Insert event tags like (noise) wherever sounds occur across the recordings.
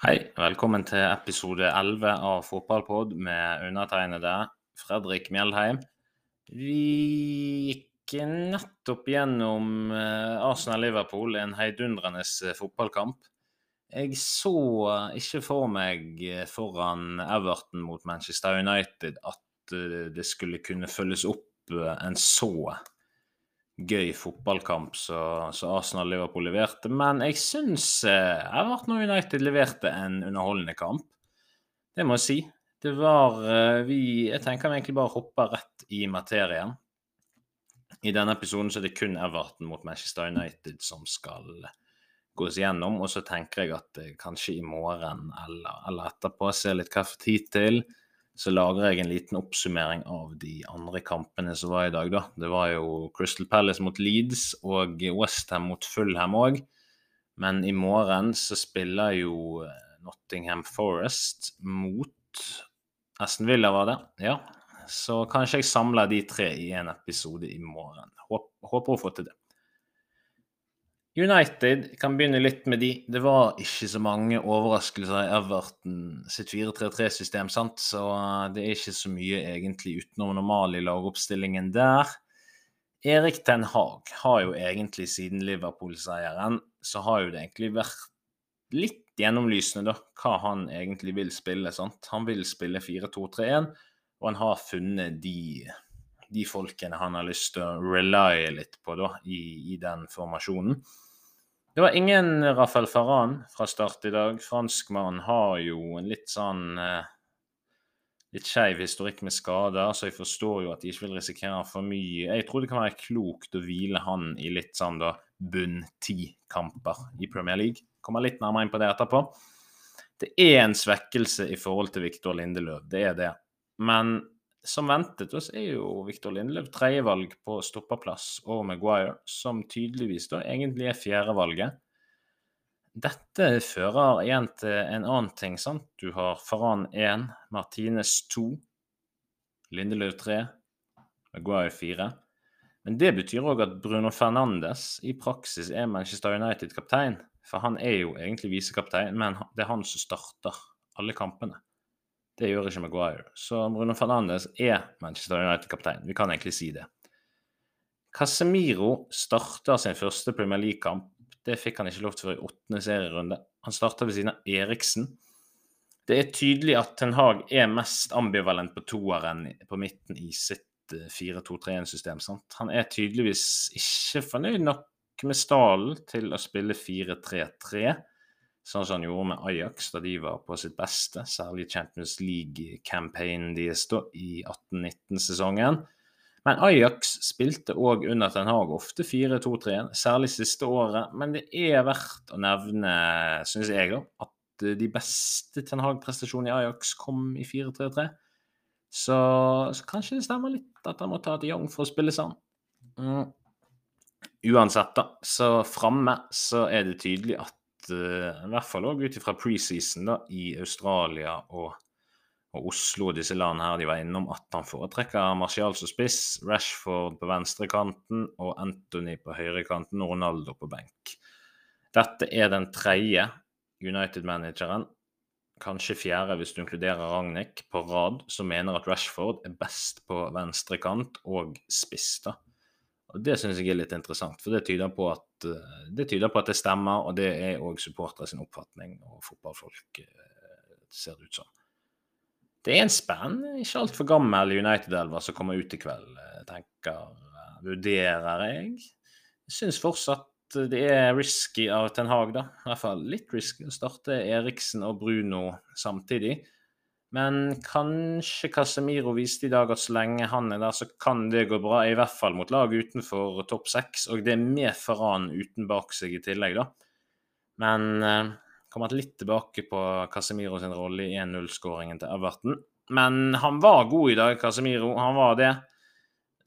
Hei, velkommen til episode 11 av Fotballpod med undertegnede Fredrik Mjeldheim. Vi gikk nettopp gjennom eh, Arsenal-Liverpool, en heidundrende eh, fotballkamp. Jeg så ikke for meg eh, foran Everton mot Manchester United at det skulle kunne følges opp en så gøy fotballkamp som Arsenal-Liverpool leverte. Men jeg syns eh, Everton og United leverte en underholdende kamp. Det må jeg si. Det var eh, vi Jeg tenker vi egentlig bare hopper rett i materien. I denne episoden så er det kun Everton mot Manchester United som skal gås gjennom. Og så tenker jeg at kanskje i morgen eller, eller etterpå, se litt hva jeg får tid til så lager jeg en liten oppsummering av de andre kampene som var i dag. da. Det var jo Crystal Palace mot Leeds og Westham mot Fulham òg. Men i morgen så spiller jo eh, Nottingham Forest mot Aston Villa, var det? Ja. Så kanskje jeg samler de tre i en episode i morgen. Håper å få til det. United kan begynne litt med de. Det var ikke så mange overraskelser i Everton sitt 4-3-3-system, sant? så det er ikke så mye egentlig utenom normal i lagoppstillingen der. Erik Ten Hag har jo egentlig siden Liverpool-seieren, så har jo det egentlig vært litt gjennomlysende da, hva han egentlig vil spille. sant? Han vil spille 4-2-3-1, og han har funnet de, de folkene han har lyst til å relye litt på da, i, i den formasjonen. Det var ingen Rafael Farran fra start i dag. Franskmannen har jo en litt sånn eh, litt skeiv historikk med skader, så jeg forstår jo at de ikke vil risikere for mye. Jeg tror det kan være klokt å hvile han i litt sånn da bunn ti-kamper i Premier League. Kommer litt nærmere inn på det etterpå. Det er en svekkelse i forhold til Viktor Lindeløv, det er det. Men som ventet oss, er jo Victor Lindløv tredjevalg på stoppeplass og Maguire, som tydeligvis da egentlig er fjerdevalget. Dette fører igjen til en annen ting, sant. Du har Faran 1, Martinez 2, Lindeløv 3, Maguire 4. Men det betyr òg at Bruno Fernandes i praksis er Manchester United-kaptein. For han er jo egentlig visekaptein, men det er han som starter alle kampene. Det gjør ikke Maguire. Så Bruno Fernandes er Manchester United-kaptein. Vi kan egentlig si det. Casemiro starter sin første Premier League-kamp. Det fikk han ikke lov til før i åttende serierunde. Han starter ved siden av Eriksen. Det er tydelig at Ten Hag er mest ambivalent på toeren på midten i sitt 4-2-3-1-system. Eh, han er tydeligvis ikke fornøyd nok med stallen til å spille 4-3-3 sånn som han gjorde med Ajax da de var på sitt beste, særlig Champions League-campaignen deres da i 18-19-sesongen. Men Ajax spilte òg under Ten Hag ofte 4-2-3, særlig siste året. Men det er verdt å nevne, syns jeg, at de beste Ten Hag-prestasjonene i Ajax kom i 4-3-3. Så, så, kanskje det stemmer litt at han må ta til Young for å spille sånn. Mm. Uansett, da, så framme så er det tydelig at i hvert fall òg ut ifra preseason da, i Australia og, og, Oslo og disse landene her de var innom, at han foretrekker Martial som spiss, Rashford på venstrekanten og Anthony på høyrekanten og Ronaldo på benk. Dette er den tredje United-manageren, kanskje fjerde hvis du inkluderer Ragnhild, på rad, som mener at Rashford er best på venstrekant og spiss. da. Og Det syns jeg er litt interessant, for det tyder på at, eh, det, tyder på at det stemmer, og det er òg supportere sin oppfatning, og fotballfolk eh, ser det ut som. Det er en spennende, ikke altfor gammel United-elver som kommer ut i kveld, eh, tenker vurderer jeg. Jeg syns fortsatt det er risky av Ten Hag, da. I hvert fall litt risky å starte Eriksen og Bruno samtidig. Men kanskje Casemiro viste i dag at så lenge han er der, så kan det gå bra. I hvert fall mot lag utenfor topp seks. Og det er med Ferran uten bak seg i tillegg, da. Men eh, kommer litt tilbake på Casemiro sin rolle i 1-0-skåringen til Everton. Men han var god i dag, Casemiro. Han var det.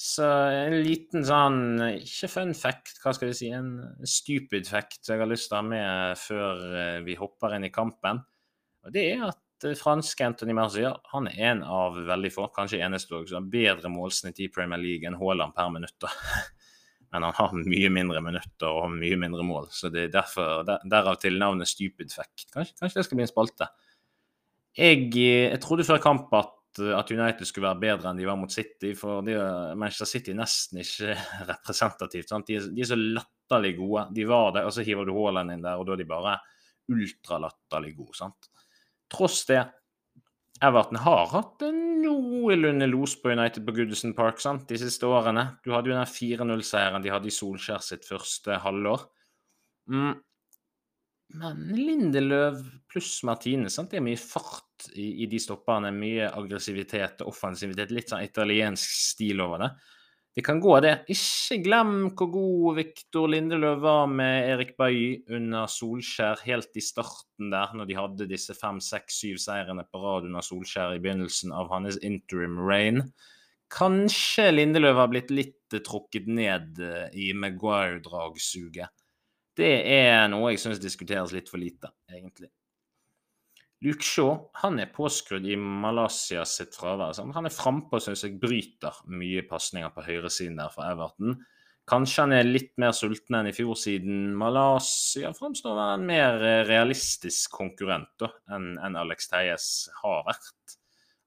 Så en liten sånn Ikke fun fact, hva skal vi si? En stupid fact jeg har lyst til å ha med før eh, vi hopper inn i kampen. Og det er at Eh, franske Anthony Marcier han er en av veldig få, kanskje eneste òg, som har bedre målsnitt i Premier League enn Haaland per minutt. (laughs) Men han har mye mindre minutter og mye mindre mål, så det er derfor, der, derav til navnet Stupid Fact. Kanskje, kanskje, det skal bli en spalte. Jeg, jeg trodde før kamp at, at, United skulle være bedre enn de var mot City, for de, Manchester City er nesten ikke (laughs) representativt. De de, er, så latterlig gode. De var det, og så hiver du Haaland inn der, og da er de bare ultralatterlig gode. sant? Tross det Everton har hatt en noenlunde los på United på Goodison Park sant, de siste årene. Du hadde jo den 4-0-seieren de hadde i Solskjær sitt første halvår. Mm. Men Lindeløv pluss Martine sant? det er mye fart i, i de stopperne. Mye aggressivitet og offensivitet. Litt sånn italiensk stil over det. Det kan gå, det. Ikke glem hvor god Viktor Lindeløv var med Erik Bailly under Solskjær helt i starten der, når de hadde disse fem, seks, syv seirene på rad under Solskjær i begynnelsen av hans interim reign. Kanskje Lindeløv har blitt litt trukket ned eh, i Maguire-dragsuget. Det er noe jeg syns diskuteres litt for lite, egentlig. Luke Shaw han er påskrudd i Malaysia sitt fravær. Sant? Han er frampå og syns jeg bryter mye pasninger på høyresiden der for Everton. Kanskje han er litt mer sulten enn i fjor, siden Malaysia framstår å være en mer eh, realistisk konkurrent enn en Alex Theis har vært.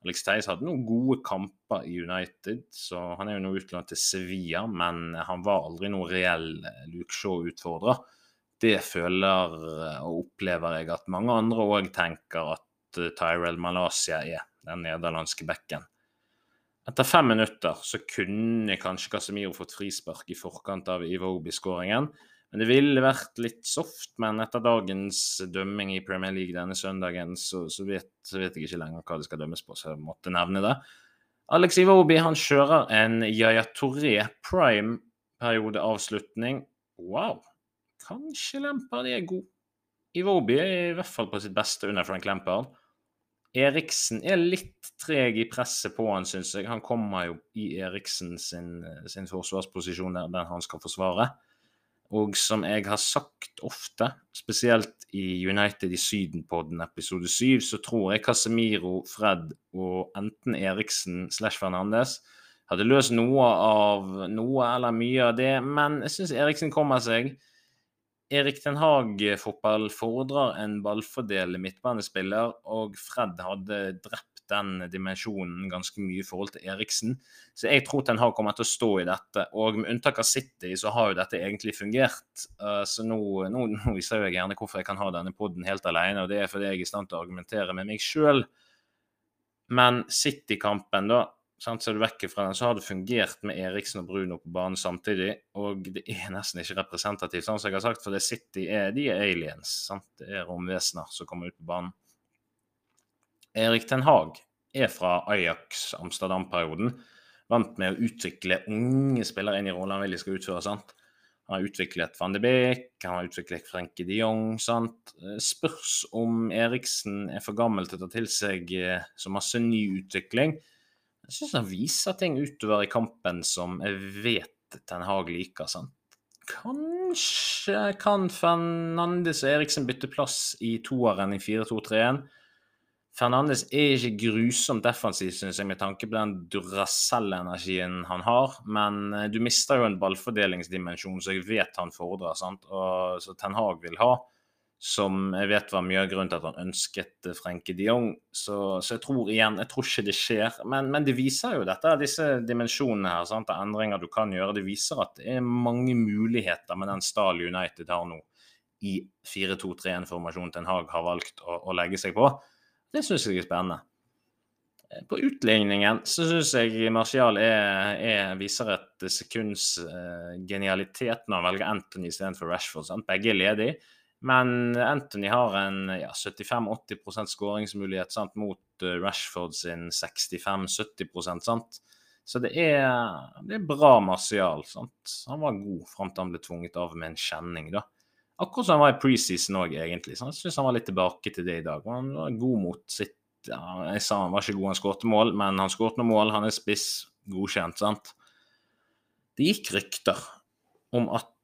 Alex Theis hadde noen gode kamper i United, så han er jo nå utlånt til Sevilla, men han var aldri noen reell eh, Luke Shaw-utfordrer det føler og opplever jeg at mange andre òg tenker at eh, Tyrell Malaysia er, den nederlandske bekken. Etter fem minutter så kunne kanskje Casemiro fått frispark i forkant av Iwobi-skåringen. Men det ville vært litt soft. Men etter dagens dømming i Premier League denne søndagen, så, så, vet, så vet, jeg ikke lenger hva det skal dømmes på, så jeg måtte nevne det. Alex Iwobi han kjører en Yaya Toré prime periodeavslutning. Wow! Kanskje Lampard er god. Iwobi er i hvert fall på sitt beste under Frank Lampard. Eriksen er litt treg i presset på han, syns jeg. Han kommer jo i Eriksen sin, sin forsvarsposisjon der, der han skal forsvare. Og som jeg har sagt ofte, spesielt i United i Syden-podden episode 7, så tror jeg Casemiro, Fred og enten Eriksen slash Fernandes hadde løst noe av noe eller mye av det, men jeg syns Eriksen kommer seg. Erik Den Haag-fotball fordrer en ballfordel midtbanespiller, og Fred hadde drept den dimensjonen ganske mye i forhold til Eriksen. Så jeg tror Den Haag kommer til å stå i dette. Og med unntak av City, så har jo dette egentlig fungert. Uh, så nå, nå, nå, viser jeg gjerne hvorfor jeg kan ha denne poden helt alene, og det er fordi jeg er i stand til å argumentere med meg sjøl. Men City-kampen, da sant, så er du vekk fra den, så har det fungert med Eriksen og Bruno på banen samtidig. Og det er nesten ikke representativt, sånn som jeg har sagt, for det City er, de er aliens. Sant? Det er romvesener som kommer ut på banen. Erik Ten Hag er fra Ajax Amsterdam-perioden. Vant med å utvikle unge spillere inn i rollen han vil de skal utføre. sant? Han har utviklet Van de Beek, han har utviklet Frenkie de Jong. sant? Spørs om Eriksen er for gammel til å ta til seg eh, så masse ny utvikling. Jeg syns han viser ting utover i kampen som jeg vet Ten Hag liker. sant? Kanskje kan Fernandes og Eriksen bytte plass i toeren i 4-2-3-en. Fernandes er ikke grusomt defensiv, syns jeg, med tanke på den Duracell-energien han har. Men eh, du mister jo en ballfordelingsdimensjon som jeg vet han fordrer, sant? og så Ten Hag vil ha som jeg vet var mye av grunnen til at han ønsket Frenke de Jong. Så, så, jeg tror igjen, jeg tror ikke det skjer. Men, men det viser jo dette, disse dimensjonene her, sant? endringer du kan gjøre. Det viser at det er mange muligheter med den Stahl United har nå i 4-2-3-1-formasjonen Ten Hag har valgt å, å legge seg på. Det syns jeg er spennende. På utligningen så syns jeg Martial er, er, viser et sekunds uh, genialitet når han velger Anthony istedenfor Rashford. Sant? Begge er ledige. Men Anthony har en ja, 75-80% skåringsmulighet sant, mot uh, Rashford sin 65-70 sant? Så det er, det er bra Martial. Sant? Han var god fram til han ble tvunget av med en kjenning. da. Akkurat som han var i preseason òg, egentlig. Så jeg syns han var litt tilbake til det i dag. Han var god mot sitt ja, Jeg sa han var ikke god, han skåret mål, men han skåret noen mål. Han er spiss, godkjent, sant. Det gikk rykter om at Eh,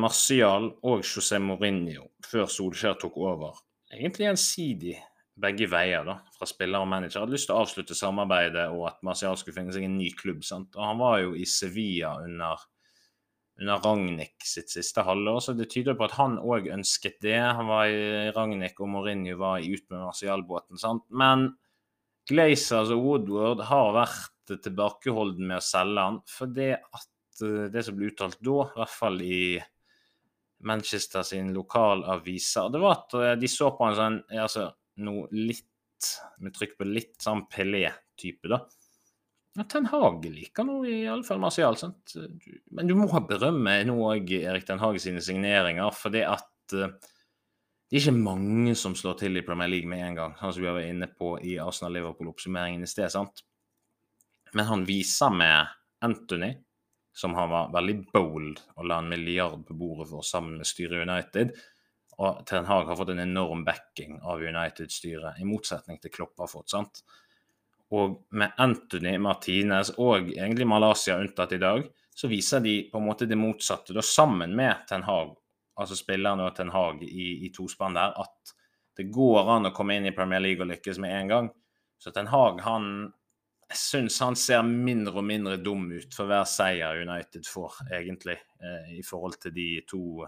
Martial og José Mourinho, før Solskjær tok over, egentlig gjensidig begge veier, da, fra spiller og manager, hadde lyst til å avslutte samarbeidet og at Martial skulle finne seg en ny klubb. sant? Og Han var jo i Sevilla under under Ragnhild sitt siste halvår, så det tyder på at han òg ønsket det. Han var i Ragnhild, og Mourinho var ut med Martial-båten. sant? Men Glazers og Woodward har vært tilbakeholden med å selge han, for det at eh, det som ble uttalt da, i hvert fall i Manchester sin lokalaviser, det var at eh, de så på en sånn altså, noe litt med trykk på litt sånn Pelé-type, da. Ja, Ten Hag liker nå i alle fall Martial. sant? Men du må berømme nå òg Erik Ten Hag sine signeringer, for det at uh, det er ikke mange som slår til i Premier League med en gang, sånn som vi var inne på i Arsenal-Liverpool-oppsummeringen i sted. sant? Men han viser med Anthony, som han var veldig bold og la en milliard på bordet for sammen med styret United. Og Ten Hag har fått en enorm backing av United-styret, i motsetning til Klopp har fått. sant? Og med Anthony Martinez og egentlig Malaysia unntatt i dag, så viser de på en måte det motsatte. Da sammen med Ten Hag, altså spillerne og Ten Hag i, i tospann der, at det går an å komme inn i Premier League og lykkes med en gang. Så Ten Hag, han jeg syns han ser mindre og mindre dum ut for hver seier United får, egentlig, eh, i forhold til de to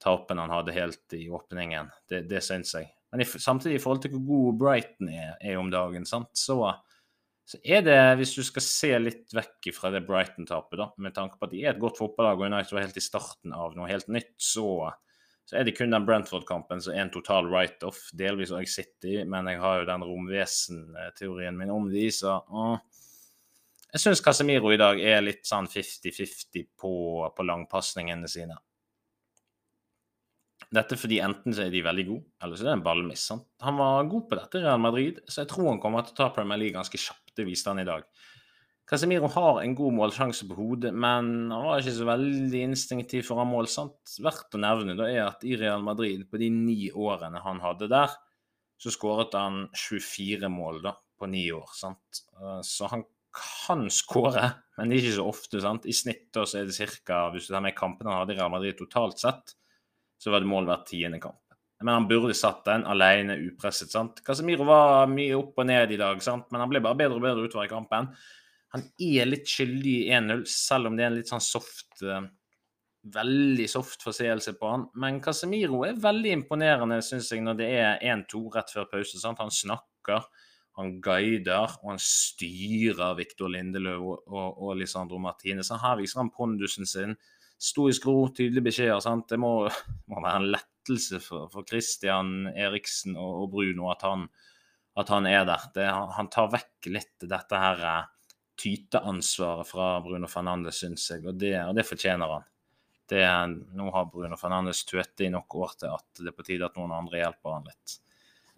tapene han hadde helt i åpningen. Det, det syns jeg. Men i, samtidig, i forhold til hvor god Brighton er, er om dagen, sant? Så, så, er det, hvis du skal se litt vekk fra det Brighton-tapet, da, med tanke på at de er et godt fotballag og United var helt i starten av noe helt nytt, så, så er det kun den Brentford-kampen som er en total write-off. Delvis òg City, men jeg har jo den romvesen-teorien min om de, så uh. Jeg syns Casemiro i dag er litt sånn 50-50 på, på langpasningene sine. Dette fordi enten så er de veldig gode, eller så er det en ballmiss. Han var god på dette i Real Madrid, så jeg tror han kommer til å ta Premier League ganske kjapt. Det viste han i dag. Casemiro har en god målsjanse på hodet, men han var ikke så veldig instinktiv for å mål. sant? Verdt å nevne da er at i Real Madrid, på de ni årene han hadde der, så skåret han 24 mål da, på ni år. sant? Eh, så han kan skåre, men ikke så ofte. sant? I snitt da så er det ca. Hvis du tar med kampene han hadde i Real Madrid totalt sett, så var det mål hvert tiende kamp. Men han burde satt den alene, upresset. sant? Casemiro var mye opp og ned i dag, sant? men han ble bare bedre og bedre utover i kampen. Han er litt skyldig i 1-0, selv om det er en litt sånn soft uh, Veldig soft forseelse på han. Men Casemiro er veldig imponerende, syns jeg, når det er 1-2 rett før pause. sant? Han snakker, han guider, og han styrer Victor Lindeløv og, og, og Lisandro Martinez. Så her viser han pondusen sin stoisk ro, tydelige beskjeder. sant? Det må, må være en lettelse for, for Christian Eriksen og, og Bruno at han, at han, er der. Det, han tar vekk litt dette her eh, tyteansvaret fra Bruno Fernandes, syns jeg, og det, og det fortjener han. Det, nå har Bruno Fernandes tøte i nok år til at det er på tide at noen andre hjelper han litt.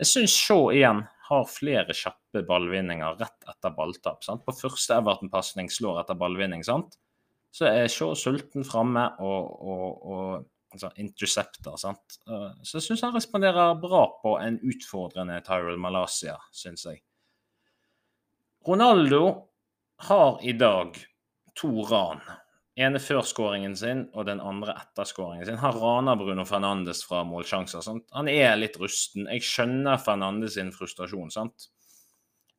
Jeg syns Shaw igjen har flere kjappe ballvinninger rett etter balltap. Sant? På første Everton-pasning slår etter ballvinning. sant? så er Shaw sulten framme og, og, og altså, intercepter. Sant? Eh, så jeg syns han responderer bra på en utfordrende Tyrell Malaysia, syns jeg. Ronaldo har i dag to ran. ene før skåringen sin og den andre etter skåringen sin. Han raner Bruno Fernandes fra målsjanser. Sant? Han er litt rusten. Jeg skjønner Fernandes sin frustrasjon. sant?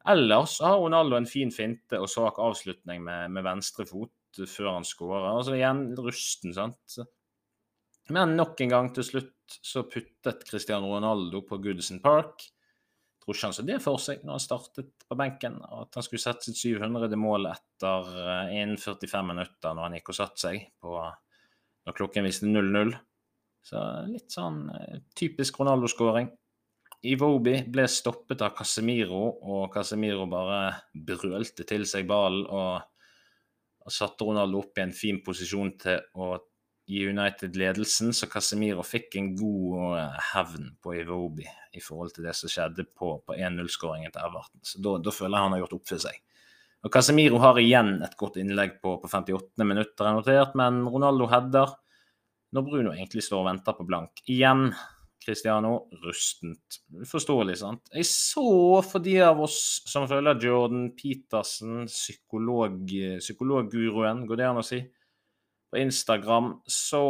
Ellers har Ronaldo en fin finte og svak avslutning med, med venstre fot før han skårer. Altså igjen rusten, sant. Men nok en gang til slutt så puttet Cristiano Ronaldo på Goodison Park. Tror ikke han så det for seg når han startet på benken, at han skulle sette sitt 700. mål etter 1,45 eh, minutter når han gikk og satte seg på når klokken viste 0-0. Så litt sånn eh, typisk Ronaldo-skåring. Iwobi ble stoppet av Casemiro, og Casemiro bare brølte til seg ballen og og satte Ronaldo opp i en fin posisjon til å gi United ledelsen, så Casemiro fikk en god eh, hevn på Iwobi i forhold til det som skjedde på, på 1-0-skåringen til Everton. Så da, føler jeg han har gjort opp for seg. Og Casemiro har igjen et godt innlegg på, på 58 minutter, er notert, men Ronaldo header når Bruno egentlig står og venter på blank. Igjen Cristiano, rustent. Uforståelig, sant? Jeg så for de av oss som følger Jordan Petersen, psykolog, psykologguruen, går det an å si, på Instagram, så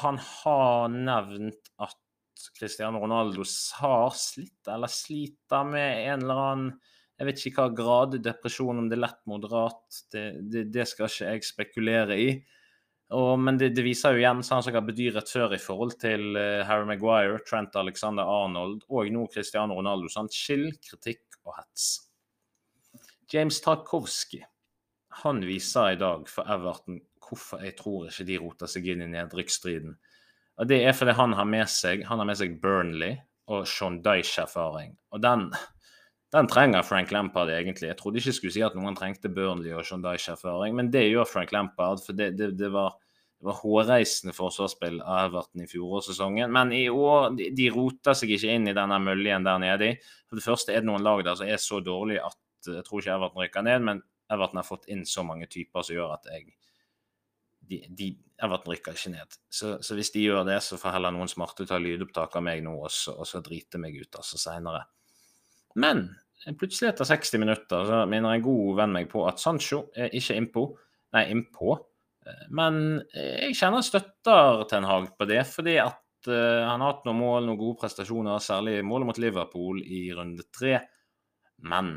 han har nevnt at Cristiano Ronaldo har slitt eller sliter med en eller annen jeg vet ikke hva grad depresjon, om det er lett moderat, det, det, det skal ikke jeg spekulere i. Og, men det, det, viser jo igjen, sånn som jeg har bedyret før, i forhold til uh, Harry Maguire, Trent Alexander Arnold og nå Cristiano Ronaldo. Sant? chill, kritikk og hets. James Tarkovsky han viser i dag for Everton hvorfor jeg tror ikke de roter seg inn i nedrykksstriden. Og Det er fordi han har med seg har med seg Burnley og Sean Dyche-erfaring. Og den, den, trenger Frank Lampard egentlig. Jeg trodde ikke jeg skulle si at noen trengte Burnley og Sean Dyche-erfaring, men det gjør Frank Lampard. For det, det, det var, det var hårreisende forsvarsspill av Everton i fjorårssesongen. Men i år de, de roter seg ikke inn i denne møljen der nede. For det første er det noen lag der som er så dårlige at jeg tror ikke Everton rykker ned. men Everton har fått inn så mange typer som gjør at jeg de, de, Everton rykker ikke ned. Så, så, hvis de gjør det, så får heller noen smarte ta lydopptak av meg nå og så, og så drite meg ut altså seinere. Men plutselig etter 60 minutter så minner en god venn meg på at Sancho er ikke innpå. Nei, innpå. Men jeg kjenner støtter Ten Hag på det, fordi at uh, han har hatt noen mål, noen gode prestasjoner, særlig målet mot Liverpool i runde tre. Men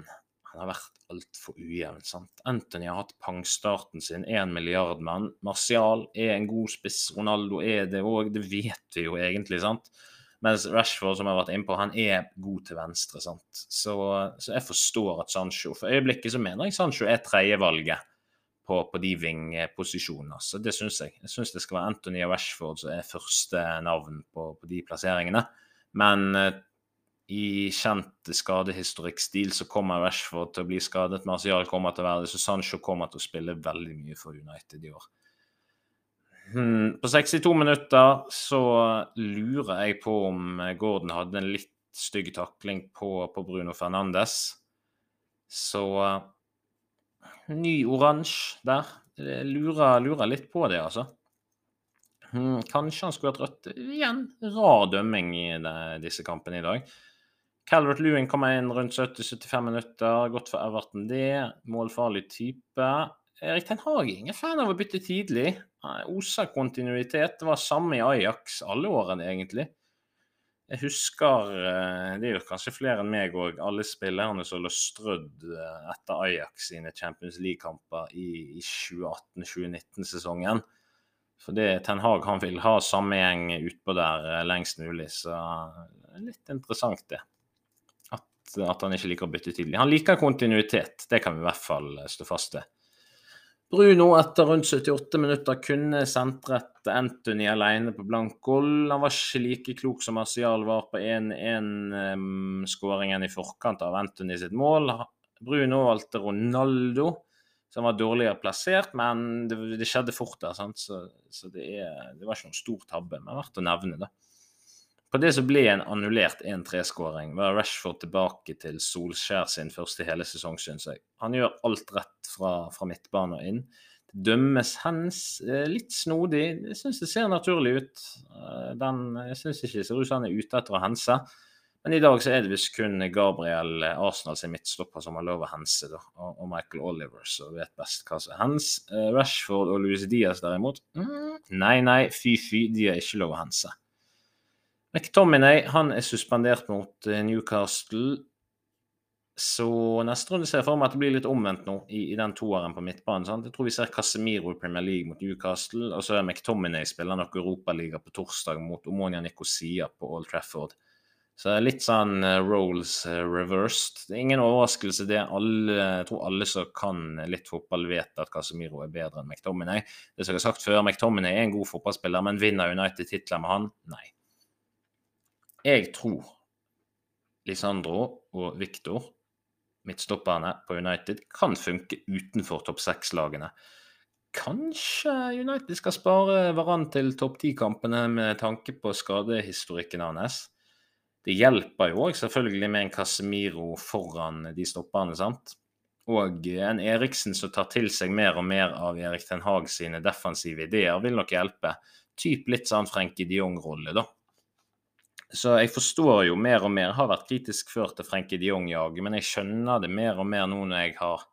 har vært altfor ujevn. sant? Anthony har hatt pangstarten sin, én milliard mann. Martial er en god spiss, Ronaldo er det òg, det vet vi jo egentlig, sant? Mens Rashford, som jeg har vært innpå, han er god til venstre, sant. Så, så jeg forstår at Sancho For øyeblikket så mener jeg Sancho er tredjevalget på, på de vingposisjonene. Så det syns jeg. Jeg syns det skal være Anthony og Rashford som er første navn på, på de plasseringene. Men eh, i kjent skadehistorikkstil så kommer Rashford til å bli skadet. Martial kommer til å være det, så Sancho kommer til å spille veldig mye for United i år. Hmm, på 62 minutter så lurer jeg på om Gordon hadde en litt stygg takling på, på Bruno Fernandes. Så ny oransje der. Lurer, lurer, litt på det, altså. Hmm, kanskje han skulle hatt rødt. Igjen, rar dømming i disse kampene i dag. Calvert Lewin kommer inn rundt 70-75 minutter. Godt for Everton, det. Målfarlig type. Erik Ten Hage ingen fan av å bytte tidlig. Oser kontinuitet. Det var samme i Ajax alle årene, egentlig. Jeg husker, eh, det er jo kanskje flere enn meg òg, alle spillerne som lå strødd eh, etter Ajax sine Champions League-kamper i 2018-2019-sesongen. For det Ten Hag han vil ha samme gjeng utpå der eh, lengst mulig, så litt interessant, det at han ikke liker å bytte tidlig. Han liker kontinuitet, det kan vi i hvert fall eh, stå fast ved. Bruno etter rundt 78 minutter kunne sentret Anthony alene på blank goal. Han var ikke like klok som Martial var på 1-1-skåringen i forkant av Anthony sitt mål. Bruno valgte Ronaldo, som var dårligere plassert, men det, det skjedde fort der. Så, så det, er, det, var ikke noen stor tabbe, men verdt å nevne. det. På det som ble en annullert 1-3-skåring, var Rashford tilbake til Solskjær sin første hele sesong, syns jeg. Han gjør alt rett fra, fra midtbane og inn. Det dømmes hens eh, litt snodig. Jeg syns det ser naturlig ut. Eh, den, jeg syns ikke det ser ut som han er ute etter å hense. Men i dag så er det visst kun Gabriel eh, Arsenal sin midtstopper som har lov å hense, da. Og, Michael Oliver som vet best hva som er hens. Rashford og Louis Diaz derimot, mm, nei, nei, fy-fy, de har ikke lov å hense. McTominay han er suspendert mot eh, Newcastle. Så neste runde ser jeg for meg at det blir litt omvendt nå i, i den toeren på midtbanen. Sant? Jeg tror vi ser Casemiro i Premier League mot Newcastle, og så er McTominay spiller nok Europaliga på torsdag mot Omonia Nicosia på Old Trafford. Så det er litt sånn uh, roles uh, reversed. Det er ingen overraskelse, det. Alle, jeg tror alle som kan litt fotball, vet at Casemiro er bedre enn McTominay. Det som jeg har sagt før, McTominay er en god fotballspiller, men vinner United titler med han? Nei. Jeg tror Lisandro og Victor, midtstopperne på United, kan funke utenfor topp seks-lagene. Kanskje United skal spare Varan til topp ti-kampene med tanke på skadehistorikken hans. Det hjelper jo òg selvfølgelig med en Casemiro foran de stopperne, sant? Og en Eriksen som tar til seg mer og mer av Erik Ten Hag sine defensive ideer, vil nok hjelpe. Typ litt sånn Frenkie de Jong-rolle, da. Så jeg forstår jo mer og mer. jeg Har vært kritisk før til Frenkie de Jong-jaget, men jeg skjønner det mer og mer nå når jeg har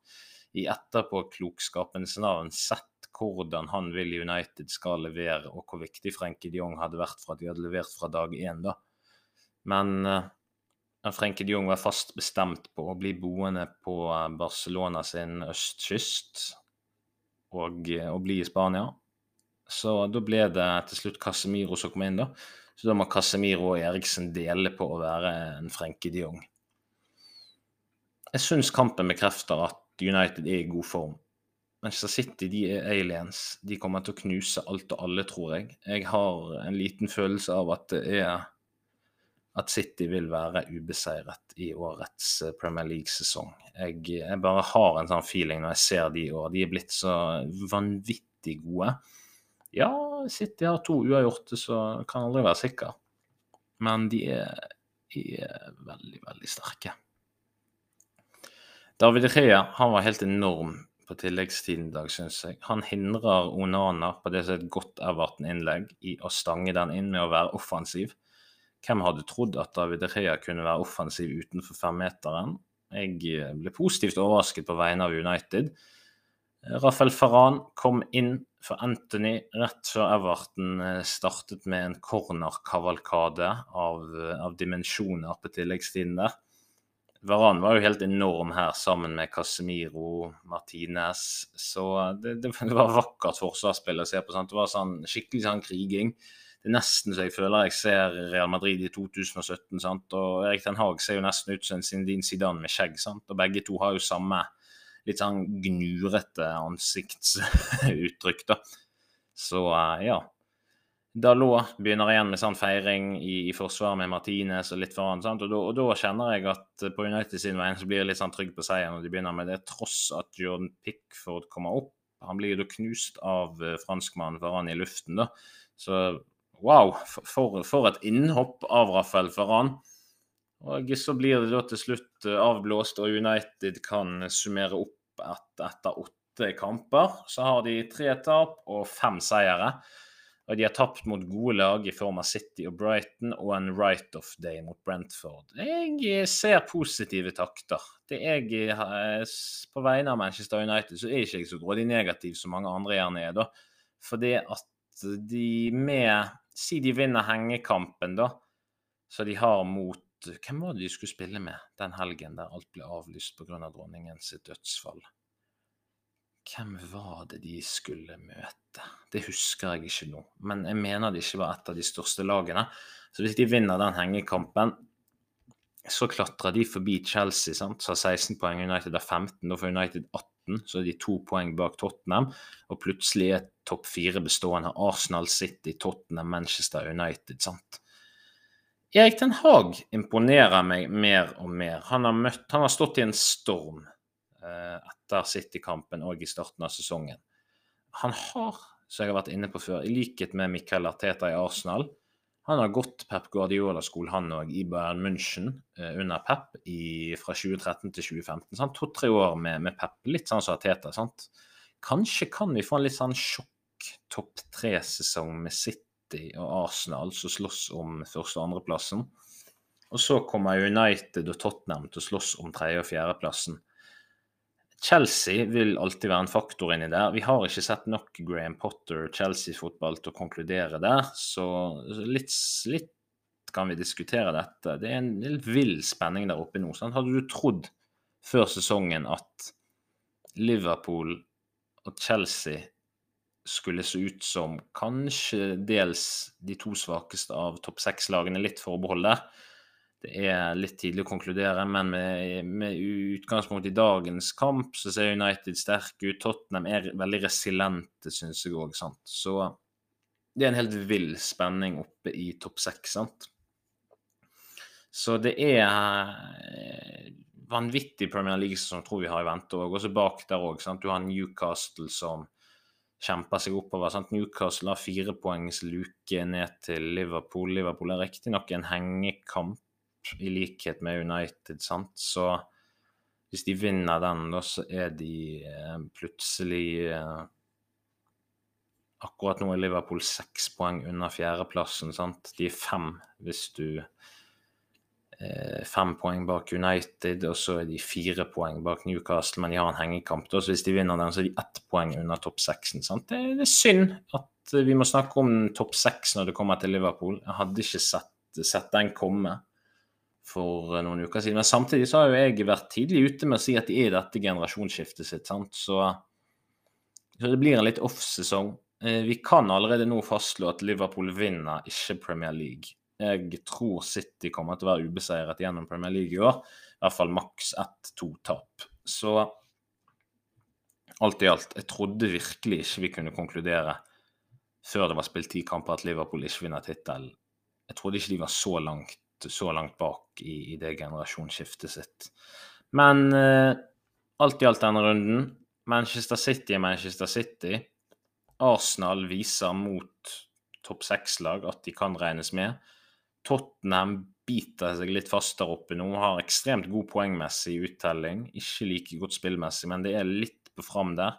i etterpåklokskapens navn sett hvordan han vil United skal levere, og hvor viktig Frenkie de Jong hadde vært for at de hadde levert fra dag én, da. Men uh, Frenkie de Jong var fast bestemt på å bli boende på eh, Barcelona sin østkyst og, og bli i Spania. Så da ble det til slutt Casemiro som kom inn, da. Så da må Casemiro og Eriksen dele på å være en Frenke de Jong. Jeg syns kampen bekrefter at United er i god form. Manchester City de er aliens. De kommer til å knuse alt og alle, tror jeg. Jeg har en liten følelse av at det er at City vil være ubeseiret i årets eh, Premier League-sesong. Jeg, jeg, bare har en sånn feeling når jeg ser de i år. De er blitt så vanvittig gode. Ja, City har to uavgjorte, så kan aldri være sikker. Men de er, de er veldig, veldig sterke. David Rea han var helt enorm på tilleggstiden i dag, syns jeg. Han hindrer Onana på det som er et godt Everton-innlegg i å stange den inn med å være offensiv. Hvem hadde trodd at David Rea kunne være offensiv utenfor femmeteren? Jeg ble positivt overrasket på vegne av United. Rafael Farran kom inn for Anthony rett før Everton eh, startet med en cornerkavalkade av, eh, av dimensjoner på tilleggstiden der. Varan var jo helt enorm her sammen med Casemiro, Martinez. Så det, det, (laughs) var vakkert forsvarsspill å se på. Sant? Det var sånn, skikkelig sånn kriging det er nesten så jeg føler jeg ser Real Madrid i 2017. sant? Og Erik Den Haag ser jo nesten ut som en Zindin Zidane med skjegg. sant? Og begge to har jo samme litt sånn gnurete ansiktsuttrykk, da. Så uh, ja. Dalot begynner igjen med sånn feiring i, i forsvaret med Martinez og litt foran. Og da, og da kjenner jeg at på United sin vei så blir jeg litt sånn trygg på seieren når de begynner med det, tross at Jordan Pickford kommer opp. Han blir jo da knust av uh, franskmannen foran i luften, da. Så Wow, for, for, et innhopp av Rafael Varan. Og så blir det da til slutt eh, avblåst, og United kan summere opp et, etter åtte kamper. Så har de tre tap og fem seire. Og de har tapt mot gode lag i form av City og Brighton og en write-off day mot Brentford. Jeg ser positive takter. Det jeg, eh, På vegne av Manchester United så er ikke jeg så grådig negativ som mange andre gjerne er. da. Fordi at de med Si de vinner hengekampen, da, så de har mot Hvem var det de skulle spille med den helgen der alt ble avlyst pga. Av dronningens dødsfall? Hvem var det de skulle møte? Det husker jeg ikke nå, men jeg mener det ikke var et av de største lagene. Så hvis de vinner den hengekampen, så klatrer de forbi Chelsea, sant? så har 16 poeng, United har 15, da får United 18. 18, så er de to poeng bak Tottenham. Og plutselig er topp fire bestående av Arsenal City, Tottenham, Manchester United. sant? Erik Ten Hag imponerer meg mer og mer. Han har, møtt, han har stått i en storm eh, etter City-kampen og i starten av sesongen. Han har, som jeg har vært inne på før, i likhet med Michael Arteta i Arsenal, han har gått Pep Guardiola-skole, han òg, i Bayern München eh, under Pep i, fra 2013 til 2015. To-tre år med, med, Pep, litt sånn som Arteta. sant? Kanskje kan vi få en litt sånn sjokk topp tre-sesong med City og Arsenal som slåss om første- og andreplassen. Og så kommer United og Tottenham til å slåss om tredje- og fjerdeplassen. Chelsea vil alltid være en faktor inni der. Vi har ikke sett nok Graham Potter Chelsea-fotball til å konkludere der, så litt, litt, kan vi diskutere dette. Det er en litt vill spenning der oppe nå. Sant? Hadde du trodd før sesongen at Liverpool og Chelsea skulle se ut som kanskje dels de to svakeste av topp seks-lagene, litt forbehold der? Det er litt tidlig å konkludere, men med, med, utgangspunkt i dagens kamp så ser United sterke ut. Tottenham er veldig resilente, syns jeg òg. Så det er en helt vill spenning oppe i topp seks. Så det er eh, vanvittig Premier League som tror vi har i vente òg. Og så bak der òg. Du har Newcastle som kjemper seg oppover. Sant? Newcastle har fire poengs luke ned til Liverpool. Liverpool er riktignok en hengekamp i likhet med United, sant. Så hvis de vinner den, da, så er de eh, plutselig eh, Akkurat nå er Liverpool seks poeng under fjerdeplassen. sant? De er fem hvis du Fem poeng bak United, og så er de fire poeng bak Newcastle, men de har en hengekamp. Så hvis de vinner den, så er de ett poeng under topp seksen. Det, det, er synd at vi må snakke om topp seks når det kommer til Liverpool. Jeg hadde ikke sett, sett den komme for eh, noen uker siden. Men samtidig så har jo jeg vært tidlig ute med å si at de er i dette generasjonsskiftet sitt. Så, så det blir en litt off-sesong. Eh, vi kan allerede nå fastslå at Liverpool vinner ikke Premier League. Jeg tror City kommer til å være ubeseiret gjennom Premier League i år. I hvert fall maks ett-to tap. Så alt i alt, jeg trodde virkelig ikke vi kunne konkludere før det var spilt ti kamper at Liverpool ikke vinner tittelen. Jeg trodde ikke de var så langt, så langt bak i, i, det generasjonsskiftet sitt. Men eh, alt i alt denne runden Manchester City er Manchester City. Arsenal viser mot topp seks-lag at de kan regnes med. Tottenham biter seg litt fast der oppe nå, har ekstremt god poengmessig uttelling. Ikke like godt spillmessig, men det er litt på fram der.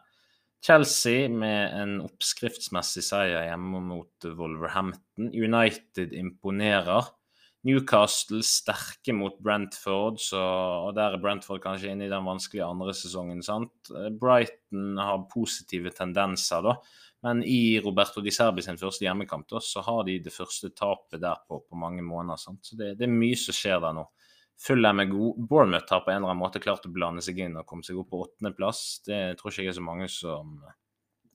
Chelsea med en oppskriftsmessig seier hjemme mot Wolverhampton. United imponerer. Newcastle sterke mot Brentford, så, og der er Brentford kanskje inne i den vanskelige andre sesongen. sant? Brighton har positive tendenser, da. Men i Roberto Di Serbi sin første hjemmekamp da, så har de det første tapet der på, på mange måneder. sant? Så det, det, er mye som skjer der nå. Fulham er god. Bournemouth har på en eller annen måte klart å blande seg inn og komme seg opp på åttendeplass. Det tror ikke jeg er så mange som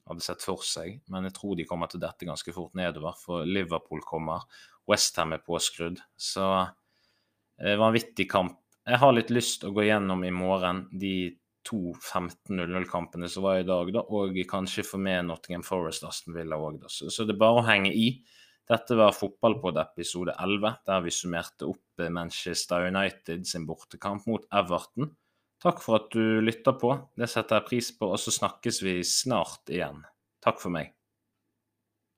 hadde sett for seg, men jeg tror de kommer til dette ganske fort nedover, for Liverpool kommer. Westham er påskrudd. Så eh, vanvittig kamp. Jeg har litt lyst å gå gjennom i morgen de to 15-0-0-kampene som var i dag, da, og kanskje få med Nottingham Forest Aston Villa òg. Så, så, det er bare å henge i. Dette var Fotballpod episode 11, der vi summerte opp Manchester United sin bortekamp mot Everton. Takk for at du lytter på, det setter jeg pris på, og så snakkes vi snart igjen. Takk for meg.